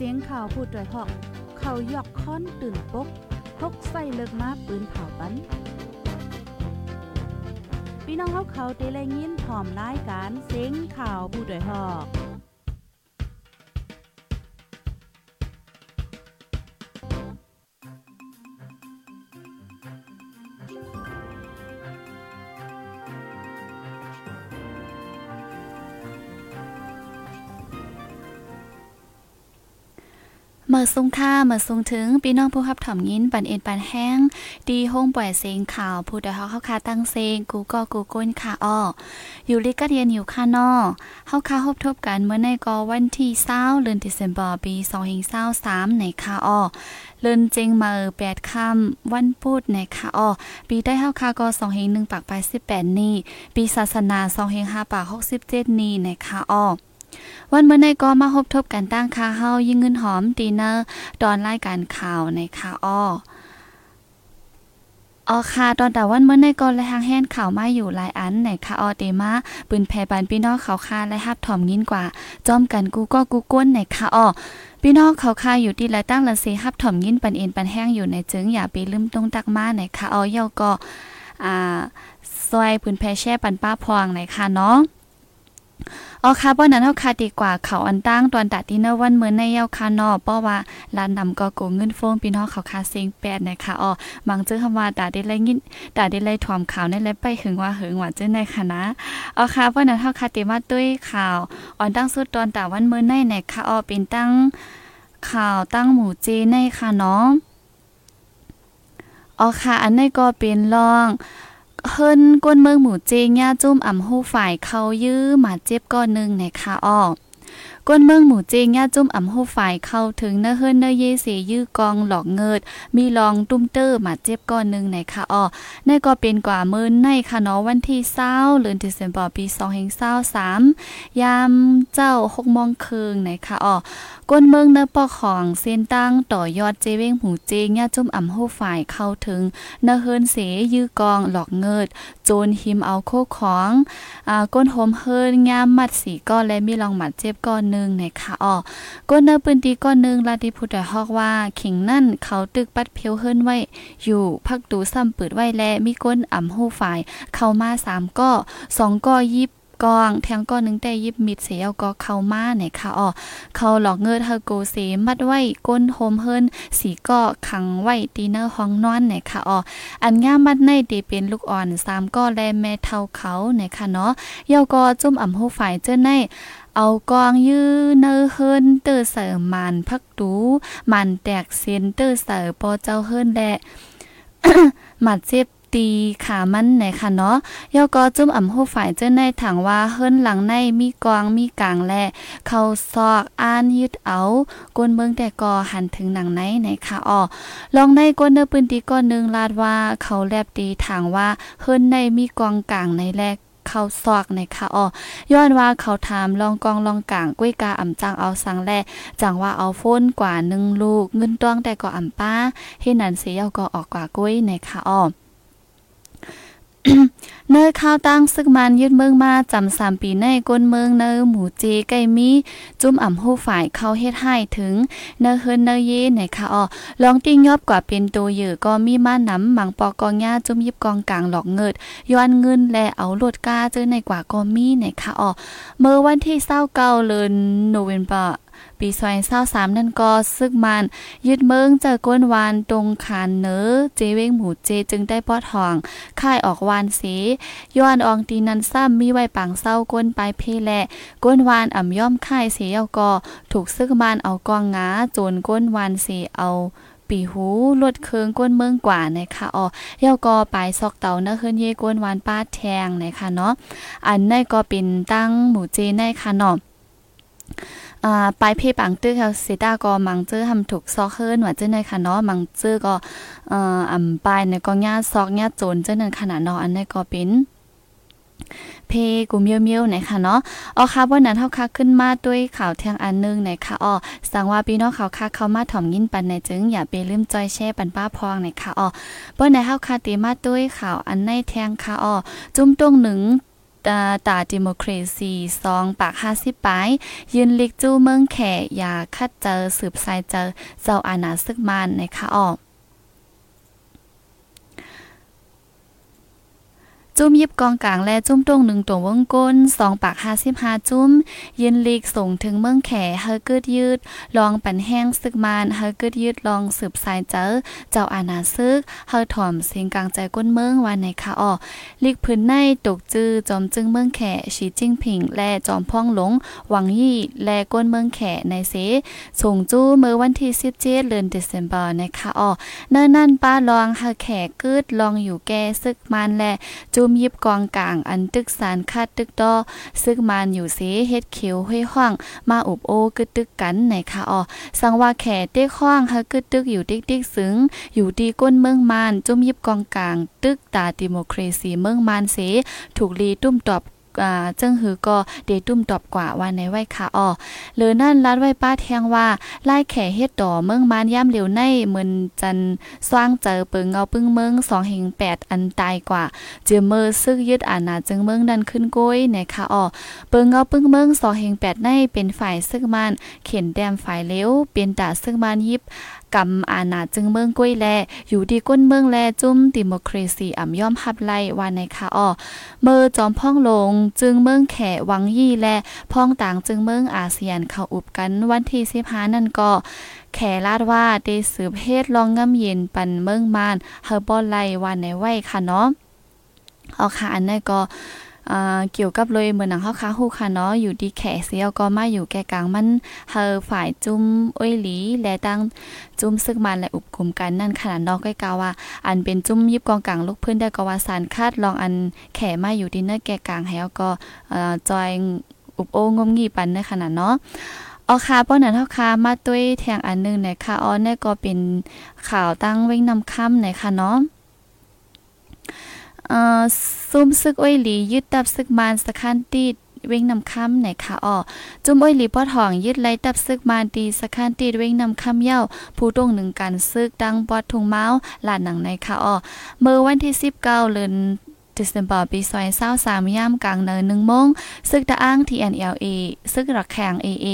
เสียงข่าวผู้ด้วยหอก เขายอกค้อนตื่นปกพกใส่เลิกมาปืนเผาปันพี่น้องเขาเขาเตะแลยินพร้อมรายการเสียงข่าวผู้ด้วยหอก มื่อสุงค่าเมื่อสุงถึงพี่น้องผู้ขับถ่อมยินปันเอ็นปันแห้งดีห้องปล่อยเสียงข่าวผู้ใดเฮาเข้าคาตั้งเซงกูก็กูก้นค่ะอ้ออยู่ลิกเรียนอยู่ค่ะนอเฮาคาพบทบกันเมื่อในกอวันที่20เดือนธันวาคมปี2023ในค่ะอ้อเลินเจงมาแปดค่ำวันพุธในค่ะอ้อปีได้เฮาคาก็2เฮง1ปากไป18นี่ปีศาสนา2เฮง5ปาก67นี่ในค่ะอ้อ วันเมื่อในก็มาพบทบกันตั้งคาเฮายิ่งเงินหอมตีเนอร์ตอนรายการข่าวในคาอ้อออค่ะตอนแต่วันเมื่อในกอนและทางแห่นข่าวมาอยู่หลายอันไหนค่ะออเตมาปืนแพ่บันพี่น้องเขาคาและฮับถ่อมยินกว่า จอมกันกูก็กูก้นไหนค่ะออพี่น้องเขาคาอยู่ที่ละตั้งละเสฮับถ่อมยินปันเอ็นปันแห้งอยู่ในจึงอย่าไปลืมตรงตักมาไหนค่ะออเยาก็อ่าซอยปืนแพ่แช่ปันป้าพวงไหนค่ะเนาะ อ๋อค่ะป้อนั้นเฮาคาดีกว่าเขาอันตั้งตอนตัดที่เนวันเหมือนในเยาคานอเพราะว่าลานนำก็โกเงินฟงพี่น้องเขาคาเสียงแปดนะคะอ๋อมังเจอคำว่าตาได้ไรยินตาได้ไรถอมข่าวในไรไปหึงว่าหึงว่าเจ้ในค่ะนะอ๋อค่ะป้อนั้นเฮาคาติมาด้วยข่าวอ่อนตั้งสุดตอนตาวันเหมือนในไหนค่ะอ๋อเป็นตั้งข่าวตั้งหมู่เจในค่ะเนาะอ๋อค่ะอันนี้ก็เป็นรอง เฮินก้นเมืองหมู่เจงย่าจุ้มอ่ำหูฝ่ายเขายื้อหมาเจ็บก้อนหนึ่งในคาออกก้นเมืองหมู่เจงย่าจุ่มอ่ำหูฝ่ายเข้าถึงเนื้อเฮิรนเนเยเสยื้อกองหลอกเงิด มีลองตุ้มเตอร์มาเจ็บก้อนหนึ่งในค่ะอ้อในก็เป็นกว่าเมื่นในค่ะเนาะวันที่เศร้าเดือนธันวาคมปีสองเฮงเศร้าสามยามเจ้าหกมองคืนในค่ะอ้อ ก้นเมืองเนปอของเส้นตั้งต่อยอดเจเว้งหูเจงย่าจุ่มอ่ำหูฝ่ายเข้าถึงเนเฮินเสยื้อกองหลอกเงิด โจนหิมเอาโคของอ่าก้นโฮมเฮินงามมัดสีก้อนและมีลองหมัดเจ็บก้อนหนึ่งในคะอ๋อก้นเนปืนตีก้อนหนึ่งลาดิพุทธฮอกว่าขิงนั่นเขาตึกปัดเพียวเฮินไว้ อยู่พักตูซ้ำเปิดไว้และมีก้นอ่ำหูฝ่าย เข้ามาสามก้อสองก้อยิบ กองแทงก้อนหนึ่งแต่ยิบมิดเสียก็เข้ามาไหนค่ะอ๋อเขาหลอกเงินเฮโกเสมัดไว้ก้นโฮมเฮิรนสีก็ขังไว้ตีเนอร์ห้องนอนไหนค่ะอ๋ออันง่ามัดในตีเป็นลูกอ่อนสามก็แลแม่เท่าเขาไหนค่ะเนาะเยาก็จุ่มอ่ำหูฝ่ายเจ้าในเอากองยื้อเนอเฮิรนเตอร์เสริมมันพักตูมันแตกเซนเตอร์เสร์ปอเจ้าเฮิรนแลหมัดเจ็บ ตีขามันไหนค่ะเนาะยอก็จุ่มอ่ำหูฝ่ายเจ้าในถังว่าเฮิรนหลังในมีกองมีกลางแลเขาซอกอ่านยึดเอากวนเมืองแต่กอหันถึงหนังไหนไหนค่ะอ๋อลองในกวนเนื้อปืนตีก้อนนึงลาดว่าเขาแลบตีถังว่าเฮิรนในมีกองกลางในแรกเข้าซอกในค่ะอ๋อย้อนว่าเขาถามลองกองลองกลางกุ้ยกาอ่ำจังเอาสังแลจังว่าเอาโฟนกว่าหนึ่งลูกเงินต้องแต่ก็อ่ำป้าเฮ็ดนั้นเสียก็ออกกว่ากุ้ยในค่ะอ๋อ เนยข้าวตั้งซึกมันยึดเมืองมาจำสามปีในก้นเมืองเนยหมูเจไก่มี จุ่มอ่ำหูฝ่ายเข้าเฮ็ดให้ถึง เนยเฮินเนยเย่ไหนค่ะอ๋อลองติ้งยอบกว่าเป็นตัวเยือก็มีมาน้ำหมังปอกองหญ้าจุ่มยิบกองกลางหลอกเงิดย้อนเงินและเอาโลดกาเจอในกว่าก็มีไหนค่ะอ๋อเมื่อวันที่เศร้าเก้าเดือนโนเวมเบอร์ ปีซอยเศร้าสามนั่นก็ซึกมัน ยึดเมืองเจอก้นวานตรงขานเนอเจเว้งหมูเจจึงได้ปอดทองค่ายออกวานสีย้อนอองตีนันซ้ำมีไว้ปังเศร้าก้นปลายเพแลก้นวานอ่ำย่อมค่ายเสียก็ถูกซึกมันเอากองงาโจนก้นวานสีเอาปีหูลดเคืองก้นเมืองกว่านะคะอ๋อเย่าก็ปลายซอกเต่าเนื้อขึ้นเย่ก้นวานป้าแทงนะคะเนาะอันนี้ก็เป็นตั้งหมูเจในค่ะเนาะ อ่าปลายเพปังตื้อเขาเซตาก็มังเจอทำถูกซอกเฮิรนว่าเจ้าในค่ะเนาะมังเจอก็อ่ออ่ำปลายในก็ญาซอกญาโจนเจ้านั้นขนาดเนาะอันนี้ก็เป็นเพกูเมียวเมียวไหนค่ะเนาะอ๋อค่ะวันนั้นเฮาค่ะขึ้นมาด้วยข่าวเที่ยงอันนึงไหนค่ะอ๋อสังว่าพี่น้องเขาค่ะเข้ามาถ่อมยินปันในจึงอย่าไปลืมจอยแช่ปันป้าพองไหนค่ะอ๋อเปิ้นในเฮาค่ะตีมาด้วยข่าวอันในแทงค่ะอ๋อจุ่มตรงหนึ่ง ตาตาดิโมครซีซองปากห้าสิบปลายยืนลิกจู้เมืองแขอย่าคัดเจอสืบสายเจอเจ้าอาณาซึกมานนะคะออก จุ้มยิบกองกลางและจุ้มตรงหนึ่งตัววงก้นสองปากห้าสิบห้าจุ้ม เยืนลีกส่งถึงเมืองแขเฮอเกิดยืด ลองปั่นแห้งซึกมานเฮอเกิดยืดลองสืบสายเจอ เจ้าอาณาซึกเฮอถ่อมเสียงกลางใจก้นเมืองวันในค่ะอ้อลีกพื้นในตกจื้อจอมจึงเมืองแขสีจิ้งผิง และจอมพ่องหลง หวังยี่และก้นเมืองแขในเสส่งจู้เมื่อวันที่สิบเจ็ดเดือนเดซ ember นะคะอ้อเนินนั่นป้าลองเฮอแขกึดลองอยู่แก่ซึกมันและจูมมยิบกองกลางอันตึกสารคาดตึกดอซึ่งมันอยู่เสเฮ็ดเขียวห้วยห้องมาอุบโอกึดตึกกันในคะอ๋อสังว่าแขเต้ข้องเฮะกึดตึกอยู่ติ๊กติ๊กซึ้งอยู่ดีก้นเมืองมานจุ่มยิบกองกลาง ตึกตาดิโมครซีเมืองมานเสถูกลีตุ้มตอบ อ่าจึงหือก็เดตุ้มตอบกว่าว่าในไว้ค่ะอ้อหรือนั่นลัดไว้ป้าแทงว่าไล่แข่เฮ็ดต่อเมืองมานย่ำเหลียวในเหมือนจันสร้างเจอเปิงเงาปึ้งเมือง2แห่ง8อันตายกว่าเจือเมอซึกยึดอาณาจึงเมืองดันขึ้นก้ยในค่ะอ้อเปิงเงาปึ้งเมือง2แห่ง8ในเป็นฝ่ายซึกมันเข็นแดมฝ่ายเลี้ยวเป็นตาซึกมันยิบกำอาณาจึงเมืองก้วยแล อยู่ดีก้นเมืองแลจุ้มดิโมครีซีอ่ำย่อมฮับไล่ว่าในค่ะอ้อเมื่อจอมพ่องลงจึงเมืองแขวังยี่และพ่องต่างจึงเมืองอาเซียนเข้าอุบกันวันที่15นั่นก็แขลาดว่าได้สืบเฮ็ดลองงำเย็นปันเมืองมานเฮอบ่ไล่วันในไว้ค่ะเนาะเอาค่ะอันนั้นก็ เกี่ยวกับเลยเหมือนหนังเฮาค้าฮู้ค่ะเนาะอยู่ดีแขเสียวก็มาอยู่แก่กลางมันเฮอฝ่ายจุ้มอ้อยหลีและตั้งจุ้มซึกมันและอุบคุมกันนั่นขนาดนอกก็กล่าวว่า อันเป็นจุ้มยิบกองกลางลูกพื้นได้ก็ว่าสารคาดลองอันแขมาอยู่ดีเนอร์แก่กลางแล้วก็เอ่อจอยอุบโองมงีปันในขนาดเนาะออค่ะป้อนนั้นเฮาค่ะมาด้วยแทงอันนึงนะคะออเนี่ยก็เป็นข่าวตั้งเว้งนำค่ำนะคะเนาะ อ่อซุ่มซึกอ้อยหลียึดตับซึกมานสะคันตีดเว้งนำคำไหนคะอ้อจุ่มอ้อยหลีป้อทองยึดไล่ตับซึกมาตีสะคันตีดเว้งนำคำเย้าผู้ตรงหนึ่งการซึกดังปอดทุงเมาส์ลาดหนังในคะอ้อเมื่อวันที่19เดือนเดซ ember ปีซอยเศร้าสามย่ามกลางเนินหนึ่งโมงซึกตะอ้าง TNLA ซึกรักแข่ง AA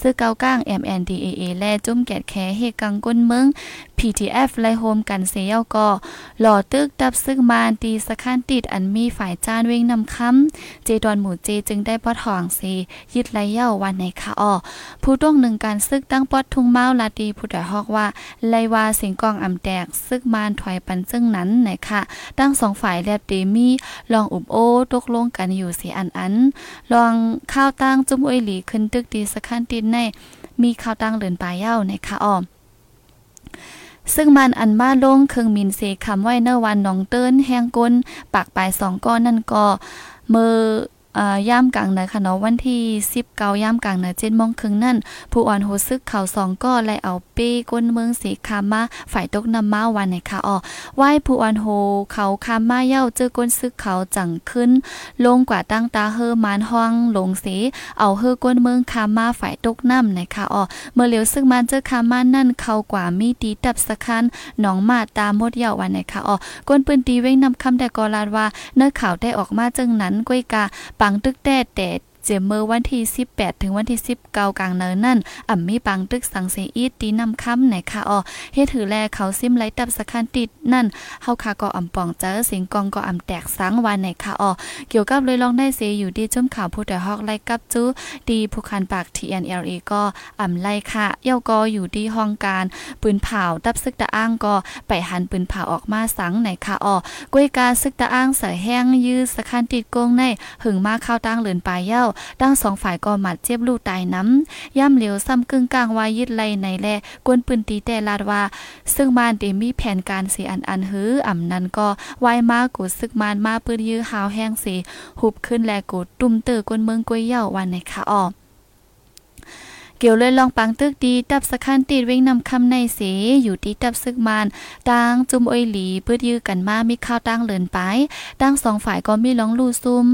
ซึกเกาก้าง MNDAA และจุ่มแกดแคเฮกังก้นเมือง PTF ไลโฮมกันเสียก็หล่อตึกดับซึกมานตีสะข้านติดอันมีฝ่ายจานเวงนำคำเจดอนหมู่เจจึงได้ปอทองสียึดไลเย้าวันในคะอ้อผู้ต้องหนึ่งการซึกตั้งปอดทุ่งเมาลาตีผู้ดฮอกว่าไลวาสิงกองอำแตกซึกมานถอยปันซึ่งนั้นไหนค่ะตั้งสองฝ่ายแลบเดมีลองอุบโอตกลงกันอยู่สีอันอัน ลองข้าวตั้งจุ้มอวยหลีขึ้นตึกดีสะข้านติดในมีข้าวตั้งเลินปลายเย้าในคะอ้อ ซึ่งมันอันมาลงเครื่องมินเซคำไว้เนวันหนองเติ้นแห้งก้นปากปลายสองก้อนนั่นก็เมื่อ ย่ามกลางนะค่ะเนาะวันที่19ย่ามกลางนะ7โมงครึ่งนั่น ผู้อ่อนโหซึกเขาสองก็ไลเอาเป้ก้นเมืองสีคามาฝ่ายตกนำมาวันไหนค่ะอ๋อไหว้ผู้อ่อนโหเขาคามาเย้าเจอก้นซึกเขาจังขึ้น ลงกว่าตั้งตาเฮอมานห้องลงสีเอาเฮอก้นเมืองคามาฝ่ายตกน้ำนะคะอ๋อเมื่อเหลียวซึกมันเจอคามานั่นเขากว่ามีตีตับสะคันหนองมาตามมดเยาวันไหนค่ะอ๋อก้นปืนตีเว้งนำคำแต่กอลาดว่าเนื้อข่าวได้ออกมาจึงนั้นก้อยกาปังตึกแต่แต่ เจมเมอร์วันที่ 18 ถึงวันที่ 19 กลางเนินนั่นอ่ำมีปังตึกสังเสอีตีนำค่ำไหนค่ะอ๋อเฮ็ดถือแลเขาซิมไลตับสคันติดนั่นเฮาค่ะก็อ่ำป่องเจอสิงกองก็อ่ำแตกสังวันไหนค่ะอ๋อเกี่ยวกับเลยลองได้เสอยู่ดีจุ่มข่าวผู้แต่ฮอกไล่กับจู้ดีผู้คันปาก TNLA ก็อ่ำไล่ค่ะเย้าก็อยู่ดีห้องการปืนเผาตับซึกตะอ้างก็ไปหันปืนเผาออกมาสังไหนค่ะอ๋อกวยกาซึกตะอ้างใส่แห้งยื้อสคันติดกงในหึงมาเข้าตั้งเลือนปลายเย้าทั้งสองฝ่ายก็หมัดเจ็บลูกตายน้ำย่ำเหลียวซ้ำกึ่งกลางวายึดไลในแลกวนปืนตีแต่ลาดว่า ซึ่งมานเดมีแผนการสีอันอันหืออ่ำนั้นก็วายมากูซึกมานมาปืนยื้อหาวแห้งสีหุบขึ้นแลกูตุ่มเตอกวนเมืองกวยเย่าวันในคะออ เกี่ยวเลยลองปังตึกดีตับสะคันตีดเว้งนำคำในเสอยู่ที่ตับซึกมานตังจุมอ้อยหลีเพื่อยื้อกันมามีข้าวตั้งเลินไปตั้งสองฝ่ายก็มีร้องลู่ซุ่ม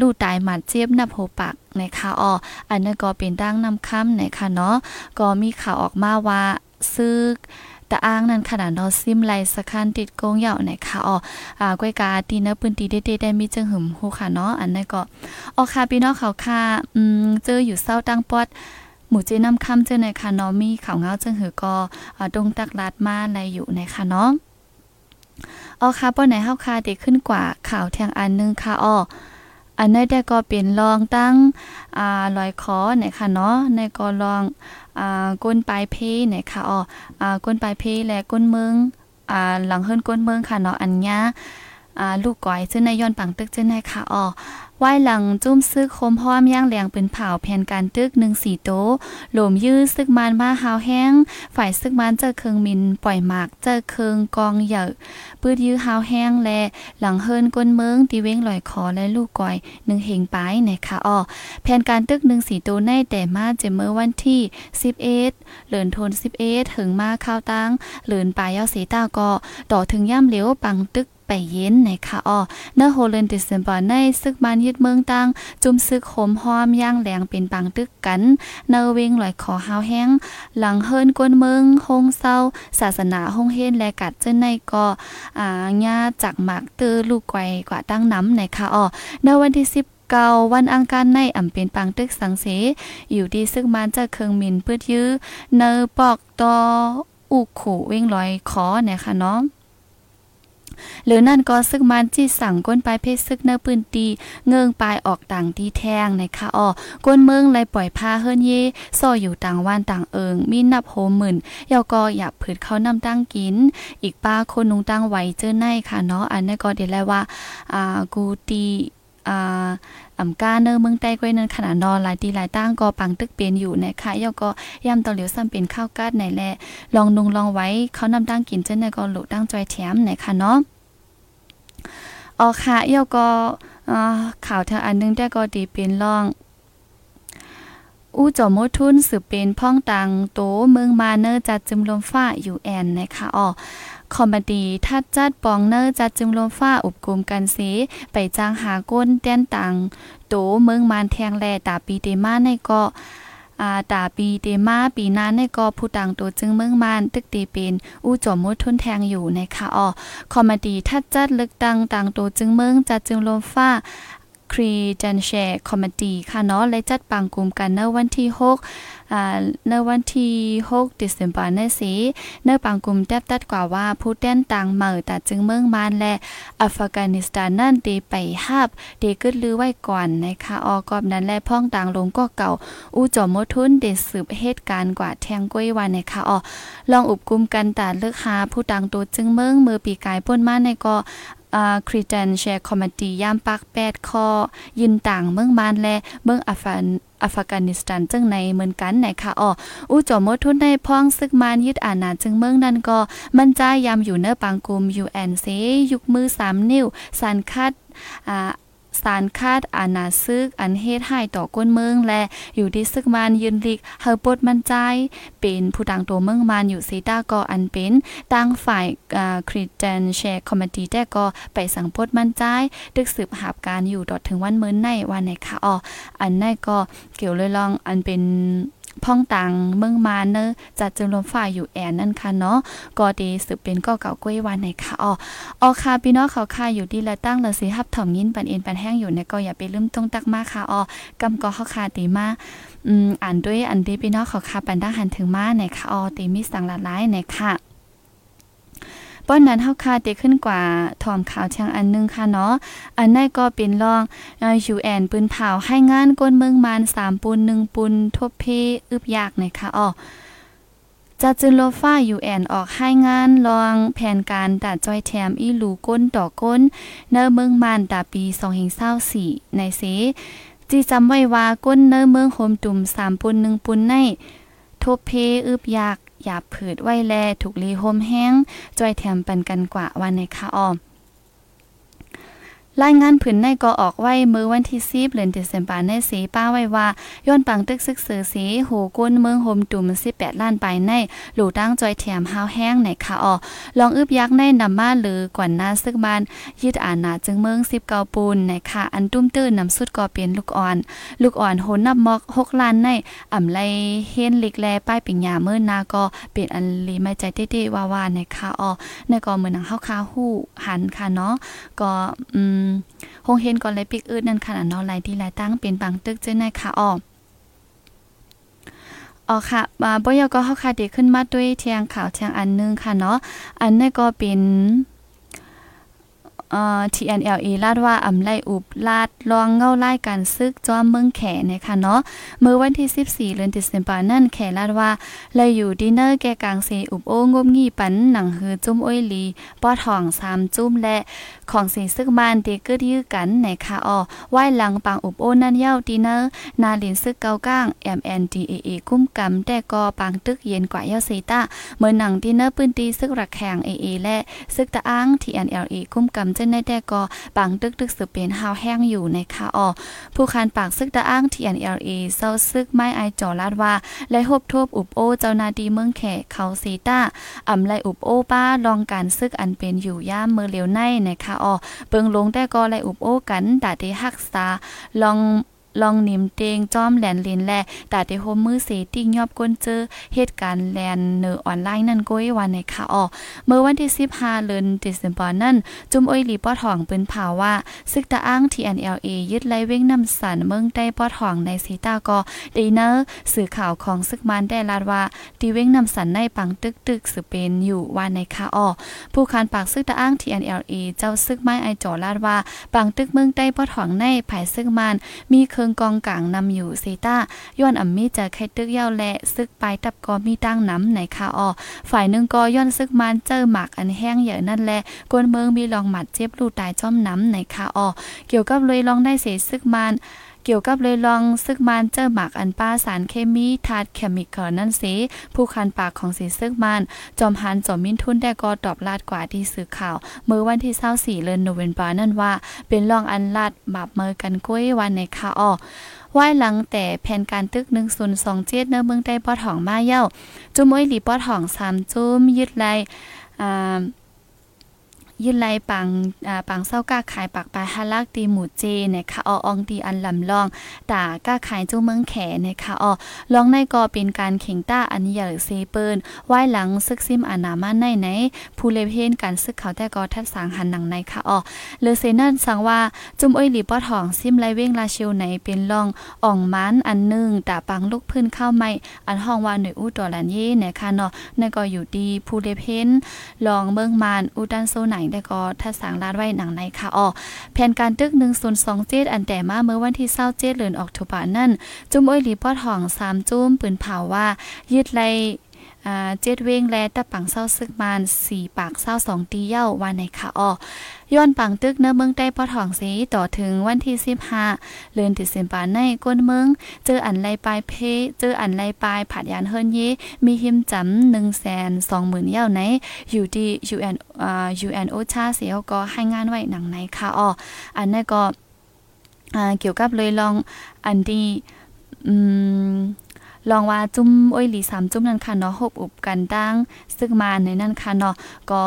ลู่ตายหมัดเจี๊ยบนับโหปักในข่าวอออันนั้นก็เป็นดังนำคำในค่ะเนาะก็มีข่าวออกมาว่าซึกตะอ้างนั่นขนาดนาะซิมไลสคันติดโกงเหย่าไหนค่ะอ๋ออ่าก้อยกาตีเนปืนตีเด้ๆได้มีจึงหึมฮู้ค่ะเนาะอันนั้นก็อ๋อค่ะพี่น้องเขาค่ะอืมเจออยู่เศร้าตั้งปอด หมู่เจน้ำค่ำเจอในค่ะเนาะมีข่าวเงาจึงหือก็อ่าดงตักลาดมาในอยู่ในค่ะเนาะอ๋อค่ะป้อไหนเฮาค่ะได้ขึ้นกว่าข่าวแทงอันนึงค่ะอ๋ออันนี้ได้ก็เป็นรองตั้งอ่าลอยคอเนี่ยค่ะเนาะในก็ลองอ่าก้นปลายเพเนี่ยค่ะอ๋ออ่าก้นปลายเพและก้นเมืองอ่าหลังเฮิรนก้นเมืองค่ะเนาะอันญาอ่าลูกก้อยซึ่งในย้อนปังตึกเจ้าในค่ะอ๋อ ไหว้หลังจุ้มซึกคมพร้อมย่างแหลงเป็นเผาแผ่นการตึกหนึ่งสี่โตหลมยื้อซึกมานมาหาวแห้ง ฝ่ายซึกมันเจอเคืองมินปล่อยหมากเจอเคืองกองเหยอะปืดยื้อหาวแห้งและหลังเฮิรนก้นเมืองตีเว้งลอยคอและลูกก้อยหนึ่งเหงปายในคะอ๋อแผ่นการตึกหนึ่งสี่โตในแต่มาเจเมื่อวันที่สิบเอ็ดเหลินทนสิบเอ็ดถึงมาข้าวตั้งเหลินปลายเย้าสีตาก็ต่อถึงย่ำเหลียวปังตึก ไปเย็นในค่ะอ้อเนอโฮเลนเดิสเซมบอร์ในซึกมันยึดเมืองตังจุ่มซึกโหมหอมย่างแหลงเป็นปังตึกกัน เนอเวงลอยคอหาวแห้ง หลังเฮิรนกวนเมืองฮงเศร้า ศาสนาฮงเฮนและกัดเจ้าในก็อ่าญาจากหมากตือลูกไกวกว่าตั้งน้ำในค่ะอ้อในวันที่10เกาวันอังคารในอ่ำเป็นปังตึกสังเส อยู่ดีซึ่งมันจะเคืองมินเพื่อยื้อเนอปอกตออุขู่เว้งลอยคอเนี่ยค่ะเนาะ หรือนั่นก็ซึกมันที่สั่งก้นปลายเพศซึกเนื้อปืนตีเงิงปลายออกต่างตีแทงในค่ะอ้อก้นเมืองเลยปล่อยพาเฮิรนเย่ซ่ออยู่ต่างวันต่างเอิงมีนับโหหมื่นยาก็อยากผืดเขานำตั้งกิน อีกป้าคนนุงตั้งไว้เจอในค่ะเนาะอันนี้ก็เดี๋ยวแล้วว่าอ่ากูตีอ่า อำกาเนอเมืองใต้ก้อยนั้นขนาดนอนหลายตีหลายตั้งก็ปังตึกเป็นอยู่นะคะยอก็ย่ำตอเหลียวซ้ำเป็นข้าวกาดไหนแลลองนุงลองไว้เขานำตั้งกินเจ้าในก็หลุตั้งจอยแถมไหนค่ะเนาะออค่ะเอี่ยวก็ข่าวทางอันนึงได้ก็ดีเป็นร่องอู้จอมทุนสืบเป็นพ่องตังโตเมืองมาเนอร์จัดจึมลมฟ้าอยู่แอนนะคะอ๋อ คอมบดีทัดจัดปองเนอร์จัดจึมลมฟ้าอุบกลมกันเสไปจ้างหาก้นแต้นตังโตเมืองมานแทงแลตาปีเตมาในเก็อาตาปีเตมาปีนั้นในก็ผู้ต่างตัวจึงเมืองมานตึกตีเป็นอู้จอมมุดทุนแทงอยู่ในคะออคอมเมดี้ทัดจัดลึกตังต่างตัวจึงเมืองจัดจึงลมฟ้า ครีจันแชร์คอมเมดี้ค่ะเนาะและจัดปังกลุ่มกันในวันที่6อ่าในวันที่6ดิเซมบอร์ในสีในปังกลุ่มแทบตัดกว่าว่าผู้เต้นต่างเหม่อแต่จึงเมืองมานและอัฟกานิสถานนั่นตีไปฮับตีกึดลือไว้ก่อนนะคะออกอบนั้นและพ้องต่างลงก็เก่า อู้จอมทุนเดสืบเหตุการณ์กว่าแทงก้อยวันนะคะอ๋อลองอุบกุมกันตาเลือกหาผู้ต่างตัวจึงเมืองมือปีกายป้นมาในก็ คริเตนแชร์คอมมตี้ยามปักแปดคอยินต่างเมืองมานและเมืองอัฟานอัฟกานิสถานจึงในเหมือนกันไหนค่ะอ๋ออู้จอมทุนในพ้องซึกมานยึดอาณาจึงเมืองนั้นก็ มันใจยามอยู่เนื้อปังกุม UNC ยุกมือ 3 นิ้วสันคัดอ่า สารคาดอานาซึกอันเฮ็ดให้ต่อก้นเมืองและอยู่ที่ซึกมันยืนลิกเฮาปดมันใจเป็นผู้ต่างตัวเมืองมันอยู่ซีตาก็อันเป็นตั้งฝ่ายคริสเตนแชร์คอมมิตี้แต่ก็ไปสังปดมันใจดึกสืบหาบการอยู่ดอดถึงวันเมื้อในวันไหนคะอ๋ออันนั่นก็เกี่ยวเลยลองอันเป็น พ่องตังเมืองมาเนอจัดจึงลมฝ่ายอยู่แอนนั่นค่ะเนาะก็ดีสืบเป็นก็เก่าก้วยวันไหนค่ะอ๋อออค่ะพี่น้องเขาค่ะอยู่ดีละตั้งละสิฮับถ่อมยินปันเอ็นปันแห้งอยู่ในก็อย่าไปลืมตรงตักมาค่ะอ๋อกำก็เขาค่ะตีมาอืมอ่านด้วยอันดีพี่น้องเขาค่ะปันด้าหันถึงมาไหนค่ะอ๋อตีมีสั่งละลายไหนค่ะ ป้อนนั้นเฮาคาเตขึ้นกว่าถอมข่าวชียงอันนึงค่ะเนาะอันนั้นก็เป็นรองยูแอนปืนเผาให้งานก้นเมืองมาน3ปูน1ปูนทบเพอึบยากนะคะอ๋อจะจึนโลฟ้ายูแอนออกให้งานรองแผนการตัดจอยแถมอีหลูก้นต่อก้นเนอเมืองมานตาปี2024ในเสจีจำไว้ว่าก้นเนอเมืองโฮมตุ่ม3ปุน1ปุนในทบเพอึบยาก ยาบผืดไว้แลถูกลีโฮมแห้งจอยแถมปันกันกว่าวันในค่ะออม รายงานผืนในก็ออกไว้มือวันที่10เดือนเดซมบาในสีป้าไว้ว่า ย้อนปังตึกซึกสือสีโหก้นเมืองโฮมตุ่ม18ล้านไปในหลู่ตั้งจอยแถมฮาวแห้งในค่ะออลองอึบยักในนำมาหรือกว่านาซึกบ้านยึดอานาจึงเมือง19ปูนในค่ะอันตุ้มตื้นนำสุดก็เป็นลูกอ่อน ลูกอ่อนโหนนับมอก6ล้านในอ่ำไลเฮ็นลิกแลป้ายปิงยาเมื่อนาก็เป็นอันลีไม่ใจเต้ๆว่าในค่ะออในก็เหมือนหนังเฮาคาฮู้หันค่ะเนาะก็อืมฮงเฮนก่อนเลยปิกอืดนั่นขนาดนอนไหลที่ไหลตั้งเป็นบางตึกเจ้านายค่ะออกอ๋อค่ะมาบ่ยก็เฮาค่ะเด็กขึ้นมาด้วยเทียงข่าวเทียงอันนึงค่ะเนาะ อันนี้ก็เป็น เอ่อ TNLA ลาดว่าอำไลอุบลาดลองเงาไล่การซึกจอมเมืองแขนะคะเนาะเมื่อวันที่ 14เดือนตุลาคมนั่นแขลาดว่าเลยอยู่ดินเนอร์แกกลางเซอุบโองบงีปันหนังหือจุ้มอ้อยลีป้อทอง3จุ้มและของสีซึกมานเดกึดยื้อกันในคาออไหว้หลังปางอุบโอนั่นเย้าดินเนอร์นาลินซึกเกาก้าง MNDAA กุ้มกำแต่ก็ปางตึกเย็นกว่าเย้าเซตาเมื่อหนังดินเนอร์ปืนตีซึกรักแข่ง AA และซึกตะอ้าง TNLA กุ้มกำเจนในแต่ก็บางตึกตึกสืบเป็นฮาวแห้งอยู่ในคาออผู้คันปากซึกตะอ้าง TNLA เศร้าซึกไม่ไอจอลาดว่า และหบทบอุบโอเจ้านาดีเมืองแขกเขาซีตาอำไลอุบโอป้าลองการซึกอันเป็นอยู่ย่ามเมื่อเลียวในในคาออเปิงลงแต่ก็ไลอุบโอกันดาเดฮักษาลอง ลองนิมเตงจอมแหลนลินแลตาเดโฮมมือเสติ้งยอบก้นเจอเหตุการณ์แลนเนอออนไลน์นั่นก้อยวันในค่ะออเมื่อวันที่15เดือนเดซมบอร์นั่น จุมอ้อยหลีป้อทองเปิ้นผ่าว่า ซึกตะอ้าง TNLA ยึดไล่เว้งนำสันเมืองใต้ป้อทองในสีตาก็ดีเนอร์สื่อข่าวของซึกมันได้ลาดว่าดีเว้งนำสันในปังตึกตึกสืเป็นอยู่วันในค่ะออผู้คานปากซึกตะอ้าง TNLA เจ้าซึกไม้ไอจอลาดว่าปังตึกเมืองใต้ป้อทองในภายซึกมันมีเครื่องกองกลางนำอยู่เซต้าย้อนอ่ำมีจะไข่ตึกยาวและซึกไปตับกอมีตั้งน้ำในคาออฝ่ายหนึ่งก็ย้อนซึกมันเจอหมักอันแห้งเหยอะนั่นแหละกวนเมืองมีลองหมัดเจ็บลูตายจ้อมน้ำในคาออเกี่ยวกับเลยลองได้เสซึกมัน เกี่ยวกับเลยลองซึกมันเจอหมักอันป้าสารเคมีทาดเคมีคอลนั่นสิผู้คันปากของสีซึกมัน จอมหันจอมมินทุนได้ก็ตอบลาดกว่าที่สื่อข่าวเมื่อวันที่24เดือนโนเวมบานั่นว่า เป็นลองอันลาดบาบเมือกันก้วยวันในคาออว่ายหลังแต่แผนการตึก1 0 2เจ็ดเนื้อเมืองใต้ปอทองมาเย้าจุ้มอ้อยหลีปอทอง3จุ้มยึดไลอ่า ยืนไลปังอ่าปังเศร้าก้าขายปักปลายฮาลักตีหมูเจเนะคะออองตีอันลำลองตาก้าขายจูเมืองแขนะคะออลองในก็เป็นการเข่งต้าอันใหญ่เซเปิลไว้หลังซึกซิมอานามาในไหนผู้เลเพนการซึกเขาแต่ก็ทัดสางหันหนังในค่ะออเลเซนันสั่งว่าจุ่มอ้อยหลีป้อทองซิมไลเว้งลาชิวไหนเป็นลองอ่องมันอันนึงตาปังลูกพื้นเข้าไม่อันห้องว่าหน่วยอู้ตัวลันเย่นะคะเนาะในก็อยู่ดีผู้เลเพนลองเมืองมานอุดันโซไหนได้ก็ถ้าสางลาดไว้หนังในค่ะอ๋อแผนการตึก1 0 2 7อันแต่มาเมื่อวันที่27เดือนออกตุลานั่นจุ้มอ้อยหลีปอดห้อง3จุ้มปืนเผาว่ายึดไล อ่าเจ็ดเวงและตะปังเศร้าซึกมานสี่ปากเศร้าสองตีเย้าวันในค่ะอ้อย้อนปังตึกเนื้อเมืองใต้ปอทองสีต่อถึงวันที่สิบห้าเลือนติดสินปานในก้นเมือง เจออันไลปลายเพเจออันไลปลายผัดยานเฮิรนเย มีหิมจำหนึ่งแสนสองหมื่นเย้าไหนอยู่ที่ UN อ่า UN โอชาเสียก็ให้งานไว้หนังในค่ะอ้ออันนั้นก็เกี่ยวกับเลยลองอันดีอืม ลองว่าจุ้มอ้อยหลีสามจุ้มนั่นค่ะเนาะหบอุบกันดังซึ่งมาในนั่นค่ะเนาะก็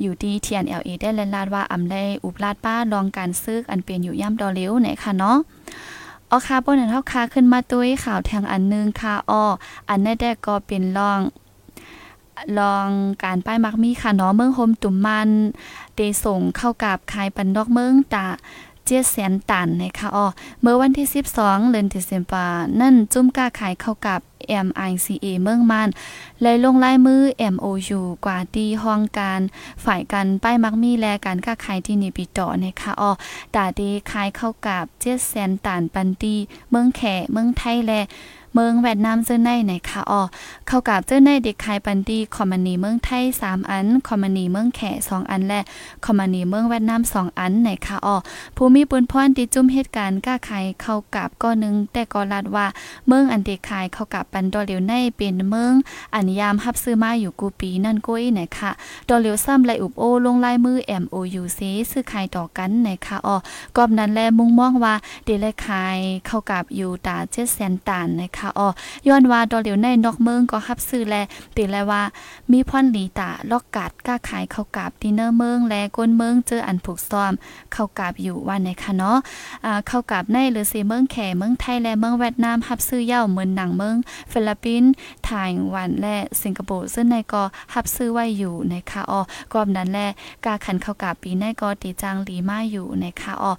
อยู่ที่ TNLA ได้แลนลาดว่าอำได้อุบลาดป้าลองการซึกอันเป็นอยู่ย่ำดอเลี้ยวไหนค่ะเนาะออค่ะปนนั้นเฮาค่ะขึ้นมาตุ้ยข่าวแทงอันนึงค่ะอ้ออันนี้ได้ก็เป็นลองลองการป้ายมักมีค่ะเนาะเมืองโฮมตุ่มมันเดส่งเข้ากับคายปันดอกเมืองตา เจ็ดแสนตันนะคะอ๋อเมื่อวันที่ 12เดือนธันวานั่นจุ้มกล้าขายเข้ากับ MICA เมืองมันเลยลงลายมือ MOU กว่าที่ห้องการฝ่ายกันป้ายมักมีแลการค้าขายที่นิปิต่อนะคะอ๋อตาดีขายเข้ากับเจ็ดแสนตันปันตีเมืองแขเมืองไทยแล เมืองเวียดนามเจ้ในไหนค่ะอ๋อเข้ากับเจ้าในเด็กขายปันดีคอมมานีเมืองไทย 3 อัน คอมมานีเมืองแข2อัน และคอมมานีเมืองเวียดนาม2อันไหนค่ะอ๋อผู้มีปืนพรที่จุ่มเหตุการณ์ก้าขายเข้ากับก็นึงแต่ก็ลาดว่าเมืองอันเด็กขายเข้ากับปันดอเหลียวในเป็นเมืองอันยามรับซื้อมาอยู่กูปีนั่นก้ยไหนค่ะดอเหลียวซ้ำไลอุบโอลงลายมือ MOU ซีซื้อขายต่อกันไหนค่ะอ๋อกอบนั้นแลมุ่งมองว่าเดลขายเข้ากับอยู่ตาเจ็ดแสนตานนะคะอ๋อย้อนว่าดอเหลียวในนอกเมืองก็รับซื้อแลติแลว่า มีพ่อนหลีตาลอกกาดกล้าขายเข้ากับดินเนอร์เมืองและก้นเมืองเจออันผูกซ้อมเข้ากับอยู่วันไหนค่ะเนาะอ่าเข้ากับในหรือสีเมืองแขเมืองไทยและเมืองเวียดนามรับซื้อเย่าเหมือนหนังเมืองฟิลิปปินส์ไทยวันและสิงคโปร์ซึ่งในก็รับซื้อไว้อยู่นะคะอ๋อกอบนั้นแลกาขันเข้ากับปีในก็ตีจางหลีมาอยู่นะคะอ๋อ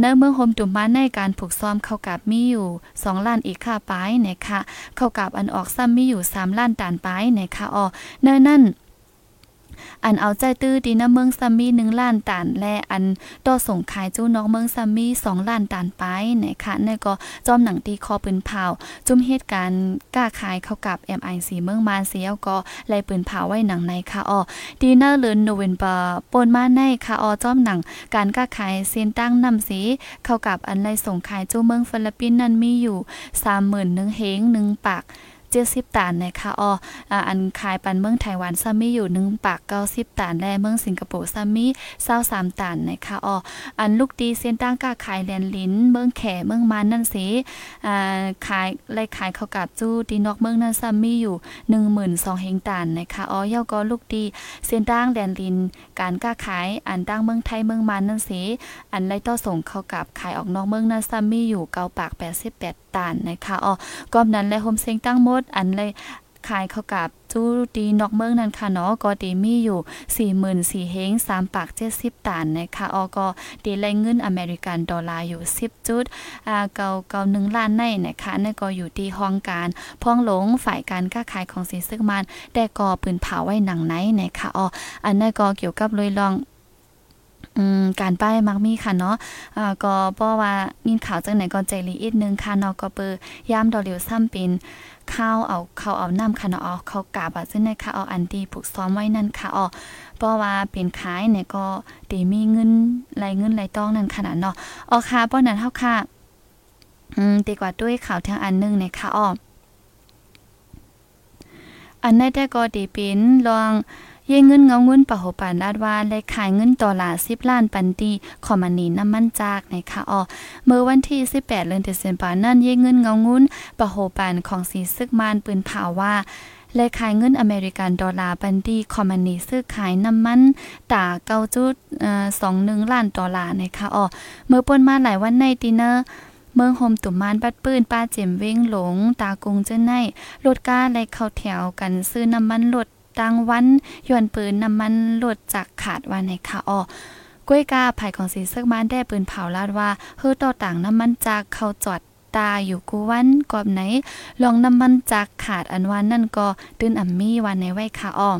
เนื้อเมืองโฮมตุมบ้านในการผูกซ้อมเข้ากับมีอยู่2ล้านอีกค่าปายนะคะเข้ากับอันออกซ้ำมีอยู่3ล้านตานป้ายนะคะอ๋อเนื้อนั่น อันเอาใจตื้อดีนะเมืองซัมมี่หนึ่งล้านตานและอันต่อส่งขายจู้น้องเมืองซัมมี่สองล้านตานไปนะคะนี่ก็จอมหนังตีคอปืนเผาจุ่มเหตุการณ์กล้าขายเข้ากับ MI4 เมืองมานเสียวก็ไล่ปืนเผาไว้หนังในค่ะอ๋อดีเนอร์เลือนโนเวนเบอร์ปนมาในค่ะอ๋อจอมหนัง การกล้าขายเส้นตั้งนำสีเข้ากับอันไล่ส่งขายจู้เมืองฟิลิปปินส์นั้นมีอยู่31,000เฮง1ปาก 70ตานนะคะอ๋ออันขายปันเมืองไต้หวันซัมมี่อยู่1ปาก90ตานและเมืองสิงคโปร์ซัมมี่23ตานนะคะอ๋ออันลูกดีเส้นตั้งกาขายแลนลิ้น เมืองแขเมืองมันนั่นสิอ่าขายไล่ขายเข้ากับจู้ดีนอกเมืองนั้นซัมมี่อยู่12,000เฮงตานนะคะอ๋อย่อก็ลูกดีเส้นตั้งแลนลิ้น การกาขายอันตั้งเมืองไทยเมืองมันนั่นสิอันไล่ต่อส่งเข้ากับขายออกนอกเมืองนั้นซัมมี่อยู่9ปาก88ตานนะคะอ๋อก็นั้นและโฮมเซ็งตั้งหมดอันเลยขายเขากับจู้ดีนอกเมืองนั่นค่ะเนาะก็ดีมีอยู่ 44,000เฮง3ปาก 70ตานนะคะออก็ดีแลเงินอเมริกันดอลลาร์อยู่ 10จุดอ่าเกาเกา1ล้านในนะคะนั่นก็อยู่ที่ห้องการพ้องหลงฝ่ายการค้าขายของสินซึกมันแต่ก็ปืนเผาไว้หนังไหนนะคะอออันนั้นก็เกี่ยวกับเลยลอง การป้ายมักมีค่ะเนาะอ่าก็เพราะว่ายินข่าวจังไหนก็ใจลีอีกนึงค่ะเนาะก็เปิดยามดอเหลียวซ้ำเป็นข้าวเอาข้าวเอาน้ำค่ะเนาะเอาข้าวกาบอะซึ่งในค่ะเอาอันดีผูกซ้อมไว้นั่นค่ะอ๋อเพราะว่าเป็นขายเนี่ยก็ตีมีเงินไหลเงินไหลต้องนั่นขนาดเนาะอ๋อค่ะเพราะนั้นเฮาค่ะอืมดีกว่าด้วยข่าวทางอันนึงเนี่ยค่ะอ๋ออันนั้นแต่ก็ดีเป็นลอง เยเงินเงาเงินปะโหปานลาดว่าและขายเงินต่อลา10ล้านปันตีขอมันนีน้ำมันจากในคะอ๋อเมื่อวันที่ 18เดือนธันวาคมนั้นเยเงินเงาเงินปะโหปานของสีซึกมานปืนเผาว่าและขายเงินอเมริกันดอลลาร์บันดีคอมมานีซื้อขายน้ำมันตาเก้าจุดสองหนึ่งล้านดอลลาร์นะคะอ๋อเมื่อปนมาหลายวันในดินเนอร์เมืองโฮมตุ่มมานปัดปืนป้าเจ็มเว้งหลง ตากงเจ้าในรถก้าและเข้าแถวกันซื้อน้ำมันรถ ตังวันย้อนปืนน้ำมันหลดจากขาดวันในค่ะอ้อกล้วยกาภายของสีซึกมานได้ปืนเผาลาดว่าเฮือต่อต่างน้ำมันจากเขาจอดตาอยู่กูวันกอบไหน ลองน้ำมันจากขาดอันวันนั่นก็ตื่นอ่ำมี่วันในไว้ค่ะอ้อ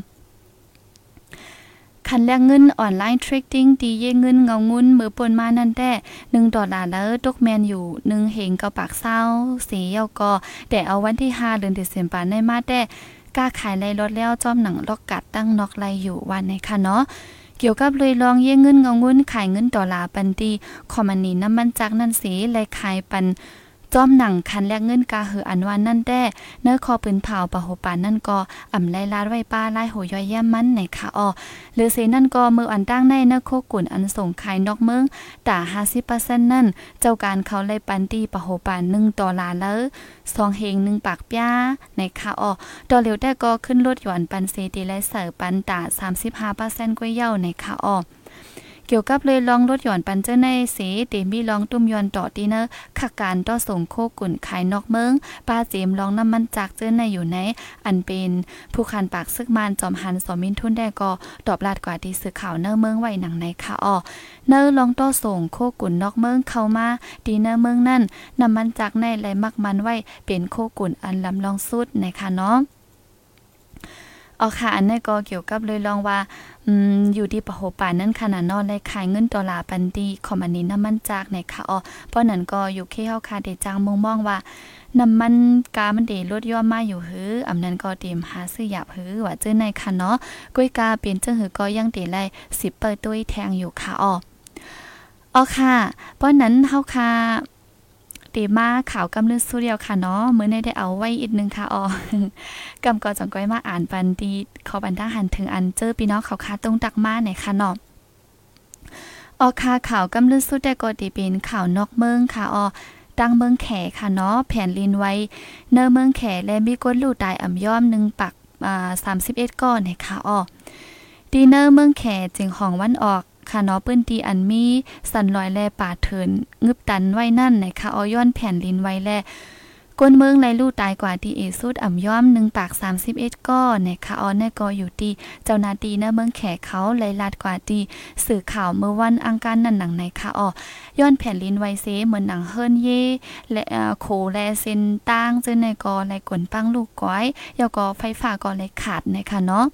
คันแลกเงินออนไลน์เทรดดิ้งตีเยเงินเงางุนมือปนมานั่นแต่1ดอลลาร์แล้วตกแมนอยู่1เฮงกับปากเศร้าสีเยาก็แต่เอาวันที่5เดือนเดือนปานได้มาแต่ กล้าขายไล่รถแล้วจอมหนังลอกกัดตั้งนอกไรอยู่วันในค่ะเนาะเกี่ยวกับเลยลองเย่เงินเงาเงินขายเงินดอลลาร์ปันตีคอมมานีน้ำมันจากนั่นสีไล่ขายปัน จอมหนังคันแลกเงินกาเหืออันวันนั่นแด้เนื้อคอปืนเผาปะโหปานนั่นก็อ่ำไล่ลาดไว้ป้าไล่โหย่อยแย่มันในค่ะอ้อหรือเสนั่นก็มืออันตั้งในเนื้อโคกุ่นอันส่งขายนอกเมืองต่า50%นั่น เจ้าการเขาไล่ปันตีปะโหปาน1ดอลลาร์แล้วสองเฮงหนึ่งปากป้าในค่ะอ้อดอเร็วแต่ก็ขึ้นรถหย่อนปันเซตีและเสิร์ปันตา35%กว่าเย้าในค่ะอ้อ เกี่ยวกับเลยลองลดหย่อนปันเจอในสีเตมีลองตุ้มยอนต่อตีเนอร์ขักการต่อส่งโคกุ่นขายนอกเมืองป้าเจมลองน้ำมันจากเจอในอยู่ใน อันเป็นผู้คันปากซึกมานจอมหันสอมินทุนได้ก็ตอบลาดกว่าที่สื่อข่าวเนอร์เมืองไว้หนังในค่ะอ้อเนอร์ลองต่อส่งโคกุ่นนอกเมืองเข้ามาดีเนอร์เมืองนั่นน้ำมันจากในไหลมักมันไว้เป็นโคกุ่นอันลำลองสุดในค่ะเนาะ เอาค่ะอันนี้ก็เกี่ยวกับเลยลองว่าอืมอยู่ที่ปะโหป่านั่นขนาดนอนเลยขายเงินดอลลาร์ปันดีคอมอันนี้น้ำมันจากในค่ะอ๋อเพราะนั้นก็อยู่ที่เฮาค่ะได้จางมองมองว่าน้ำมันกามันเดลดย่อมมาอยู่หืออำนั้นก็เตรียมหาซื้อหยาบหือว่าเจอในค่ะเนาะก้อยกาเป็นเจังหือก็ยังเตไล10เปิดตุ้ยแทงอยู่ค่ะอ๋ออ๋อค่ะเพราะนั้นเฮาค่ะ ตีมาข่าวกำลือสุเดียวค่ะเนาะมื้อนี้ได้เอาไว้อีกนึงค่ะอ๋อกำก็จังก้อยมาอ่านปันดีขอบันทาหันถึงอันเจอพี่น้องเขาคาตรงตักมาในค่ะเนาะออค่ะข่าวกำลือสุดแต่ก็ดีเป็นข่าวนอกเมืองค่ะอ๋อตั้งเมืองแขค่ะเนาะแผ่นลินไว้ เนอเมืองแขและมีก้นลู่ตายอ่ำย่อมหนึ่งปักอ่า31ก้อนนะคะอ๋อดีเนอร์เมืองแขจึงของวันออก ค่ะเนาะปื้นตีอันมีสันลอยแลป่าเถินงึบตันไว้นั่นนะคะอย้อนแผ่นลินไว้แล ก้นเมืองไรลู่ตายกว่าที่เอสุดอ่ำย่อมหนึ่งปาก 31ก้อนนะคะออนแน่ก็อยู่ที่เจ้านาตีนะเมืองแขกเขาไลลาดกว่าทีสื่อข่าวเมื่อวันอังคารนั่นหนังในค่ะออย้อนแผ่นลินไวเซเหมือนหนังเฮิรนเย่และโคแลเซนตั้งจึงในกอไลกวนปังลูกก้อยยอกอไฟฟ้าก็เลขาดนะคะเนาะ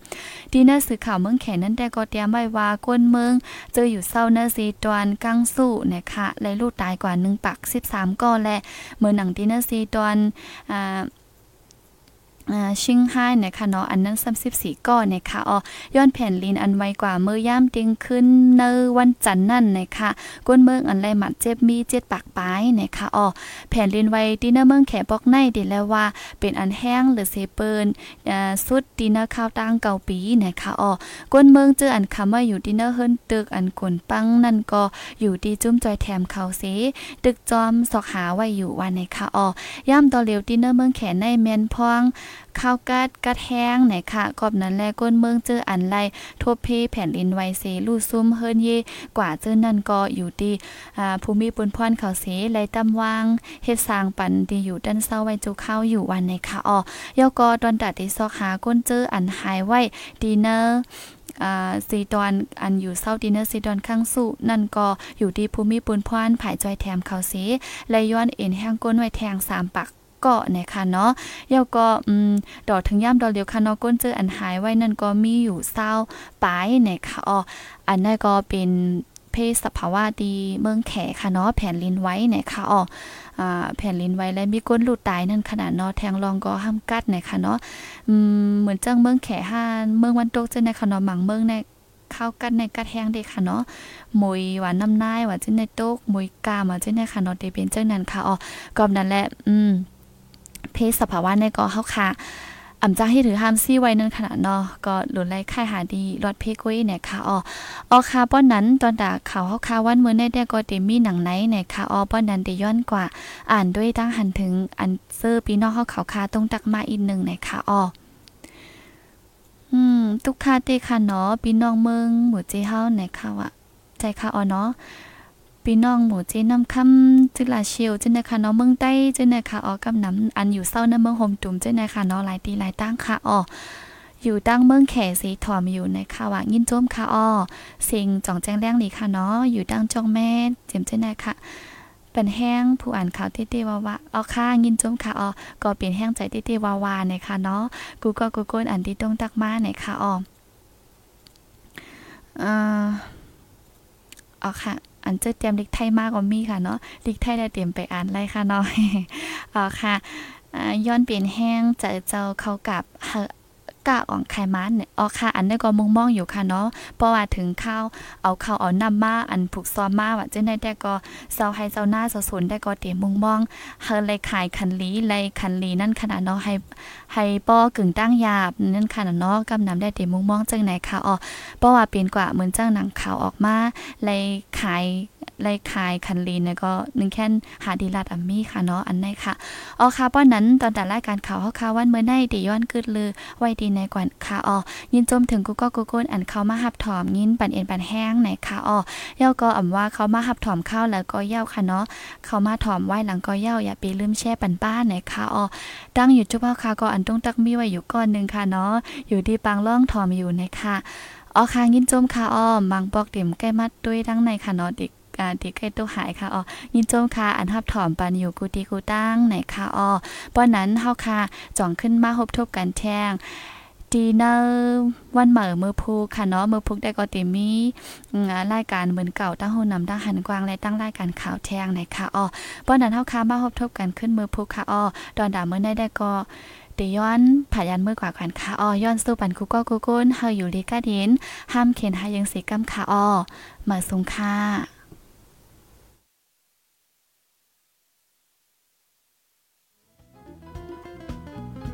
ดีนะสื่อข่าวเมืองแขกนั้นแต่ก็เตรียมไว้ว่าก้นเมืองเจออยู่เศร้านะซีตวนกังสู้นะคะแลลูกตายกว่า1ปัก13ก้อนและเมื่อหนังดีนะซีตวนอ่า ชิงไห้นะคะเนาะอันนั้น34ก้อนนะคะอ๋อย้อนแผ่นลินอันไวกว่าเมื่อย่ามติงขึ้นเนวันจันทร์นั่นนะคะก้นเมืองอันไรหมัดเจ็บมีเจ็ดปากปลายนะคะอ๋อแผ่นลินไวที่เนเมืองแขปอกในดีแล้วว่า เป็นอันแห้งหรือเซเปิลสุดดีเนข้าวตั้งเก่าปีนะคะอ๋อก้นเมืองเจออันคำว่าอยู่ดีเนเฮิรนตึกอันกนปังนั่นก็อยู่ดีจุ้มจอยแถมเขาเสตึกจอมสอกหาไว้อยู่วันนะคะอ๋อย่ำต่อเร็วดีเนเมืองแขในแมนพองข้าวกัดกัดแห้งไหนค่ะกอบนั้นแลก้นเมืองเจออันไรทั่วเพแผ่นดินไวเซลูซุ่มเฮิรนเยกว่าเจอนั่นก็อยู่ที่อ่าภูมิปุนพรเขาเสไลตำวางเฮ็ดสร้างปันที่อยู่ด้านเศร้าไว้จูเข้าอยู่วันในค่ะอ๋อยก็ตอนตัดที่ซอกหาก้นเจออันหายไว้ดีเนอร์อ่าซีตอนอันอยู่เศร้าดินเนอร์ซีตอนข้างสู่นั่นก็อยู่ที่ภูมิปุนพรานผายจอยแถมเขาเสและย้อนเอ็นแห้งก้นไว้แทงสามปัก ก็นะคะเนาะเยาก็อืมดอกถึงย่ำดอกเดียวค่ะเนาะก้นเจออันหายไว้นั่นก็มีอยู่เศร้าปลายนะคะอ๋ออันนั้นก็เป็นเพศสภาวะดีเมืองแขค่ะเนาะแผ่นลินไว้นะคะอ๋อแผ่นลินไว้และมีก้นหลุดตายนั่นขนาดเนาะแทงรองก็ห้ามกัดนะคะเนาะอืมเหมือนเจังเมืองแขห้านเมืองวันตกเจ้าในค่ะเนาะหมังเมืองในเข้ากันในกระแทงเด็กค่ะเนาะมวยหวานน้ำนายว่าจิ้นในโต๊กมวยกามาจิ้นในค่ะเนาะเดเป็นเจ้านั้นค่ะอ๋อกอบนั้นแหละอืม เพศสภาวะในก็เฮาค่ะอำจ้าให้ถือห้ามซี่ไว้นั่นขนาดเนาะก็หลุนไล่ค่ายหาดีรอดเพกุ้ยเนี่ยค่ะอ๋อออค่ะป้อนนั้นตอนดาข่าวเฮาค่ะวันมื้อในได้ก็เตมีหนังไหนเนี่ยค่ะอ๋อป้อนนั้นได้ย้อนกว่า อ่านด้วยตั้งหันถึงอันเซอร์ปีนอกเฮาเขาค่ะตรงตักมาอีกนึงเนี่ยค่ะอ๋ออืม ทุกคาเตค่ะเนาะปีน้องเมืองหมู่เจเฮาเนี่ยค่ะว่าใจค่ะอ๋อเนาะ พี่น้องหมู่เจน้ำคำจิลาเชียวจินะคะเนาะเมืองใต้จินะคะอ๋อกำน้ำอันอยู่เศร้าในเมืองโฮมตุ่มจินะคะเนาะหลายตีหลายตั้งค่ะอ๋ออยู่ตั้งเมืองแขสีถอมอยู่ในค่ะว่ายินโจมค่ะอ๋อสิงจ่องแจ้งแรงหลีค่ะเนาะอยู่ตั้งจองแม่เจ็มจินะคะเป็นแห้งผู้อ่านข่าวเต้ๆว่าว่าอ๋อค่ะยินจมค่ะอ๋อก็เป็นแห้งใจเต้ๆวาวาเนี่ยค่ะเนาะกูก็กูก้นอันที่ต้องตักมาเนี่ยค่ะอ๋ออ่าอ๋อค่ะ อันเจอเตรียมลิกไทยมากกว่ามีค่ะเนาะลิกไทยได้เตรียมไปอ่านไลยค่ะเนาะอ๋อค่ะย้อนเปลี่ยนแห้งจะเจ้าเข้ากับ กะอ่องไขมันเนี่ยอ๋อค่ะอันนี้ก็มุงมองอยู่ค่ะเนาะเพราะว่าถึงข้าวเอาข้าวเอาน้ำมาอันผูกซ้อมมาว่าจะได้แต่ก็เซาให้เซาหน้าเซาสนได้ก็เตมมุงมองเฮาเลยขายคันลีเลยคันลีนั่นขนาดเนาะให้ให้ป้อกึ่งตั้งยาบนั่นขนาดเนาะกำนำได้เตมมุงมองจังไหนค่ะอ๋อเพราะว่าเป็นกว่าเหมือนจ้างหนังข่าวออกมาเลยขาย ไล่คายคันลีนเนี่ยก็นึงแค่นหาดีลาดอัมมี่ค่ะเนาะอันไหนค่ะอ๋อค่ะป้อนนั้นตอนแต่รายการข่าวเฮาค่ะวันเมื่อในติย้อนกึดลือไว้ดีในกว่าค่ะอ๋อยินจมถึงกูก็กูก้นอันเขามาหับถอมยินปันเอ็นปันแห้งไหนค่ะอ๋อย่าก็อ่ำว่าเขามาหับถอมข้าวแล้วก็เย้าค่ะเนาะเขามาถอมไว้หลังก็เย้าอย่าไปลืมแช่ปันป้าไหนค่ะอ๋อตั้งอยู่จุ๊บเฮาค่ะก็อันต้องตักมีไว้อยู่ก้อนนึงค่ะเนาะอยู่ที่ปางล่องถอมอยู่นะคะอ๋อค่ะยินจมค่ะอ๋อมังปอกเต็มใกล้มัดด้วยทั้งในค่ะเนาะเด็ก การที่ใกล้ตัวหายค่ะอ๋อยินโจมค่ะอันทับถอมปันอยู่กูตีกูตั้งไหนค่ะอ๋อป้อนนั้นเฮาค่ะจ่องขึ้นมาพบทบกันแท่งดีเนอร์วันเหมอมือพูค่ะเนาะมือพุกได้ก็ติมีรายการเหมือนเก่าตั้งหูนำตั้งหันกวางและตั้งรายการข่าวแทงนะคะอ้อป้อนนั้นเฮาค้ามาพบทบกันขึ้นมือพุกค่ะอ้อดอนดาเมื่อได้ได้ก็เดย้อนผ่ายันมือกว่าขวัญค่ะอ้อย้อนสู้ปันคุกก็กุกุนเฮาอยู่ลีกาดินห้ามเขียนหายังสีกำค่ะอ้อมาสุงค่ะ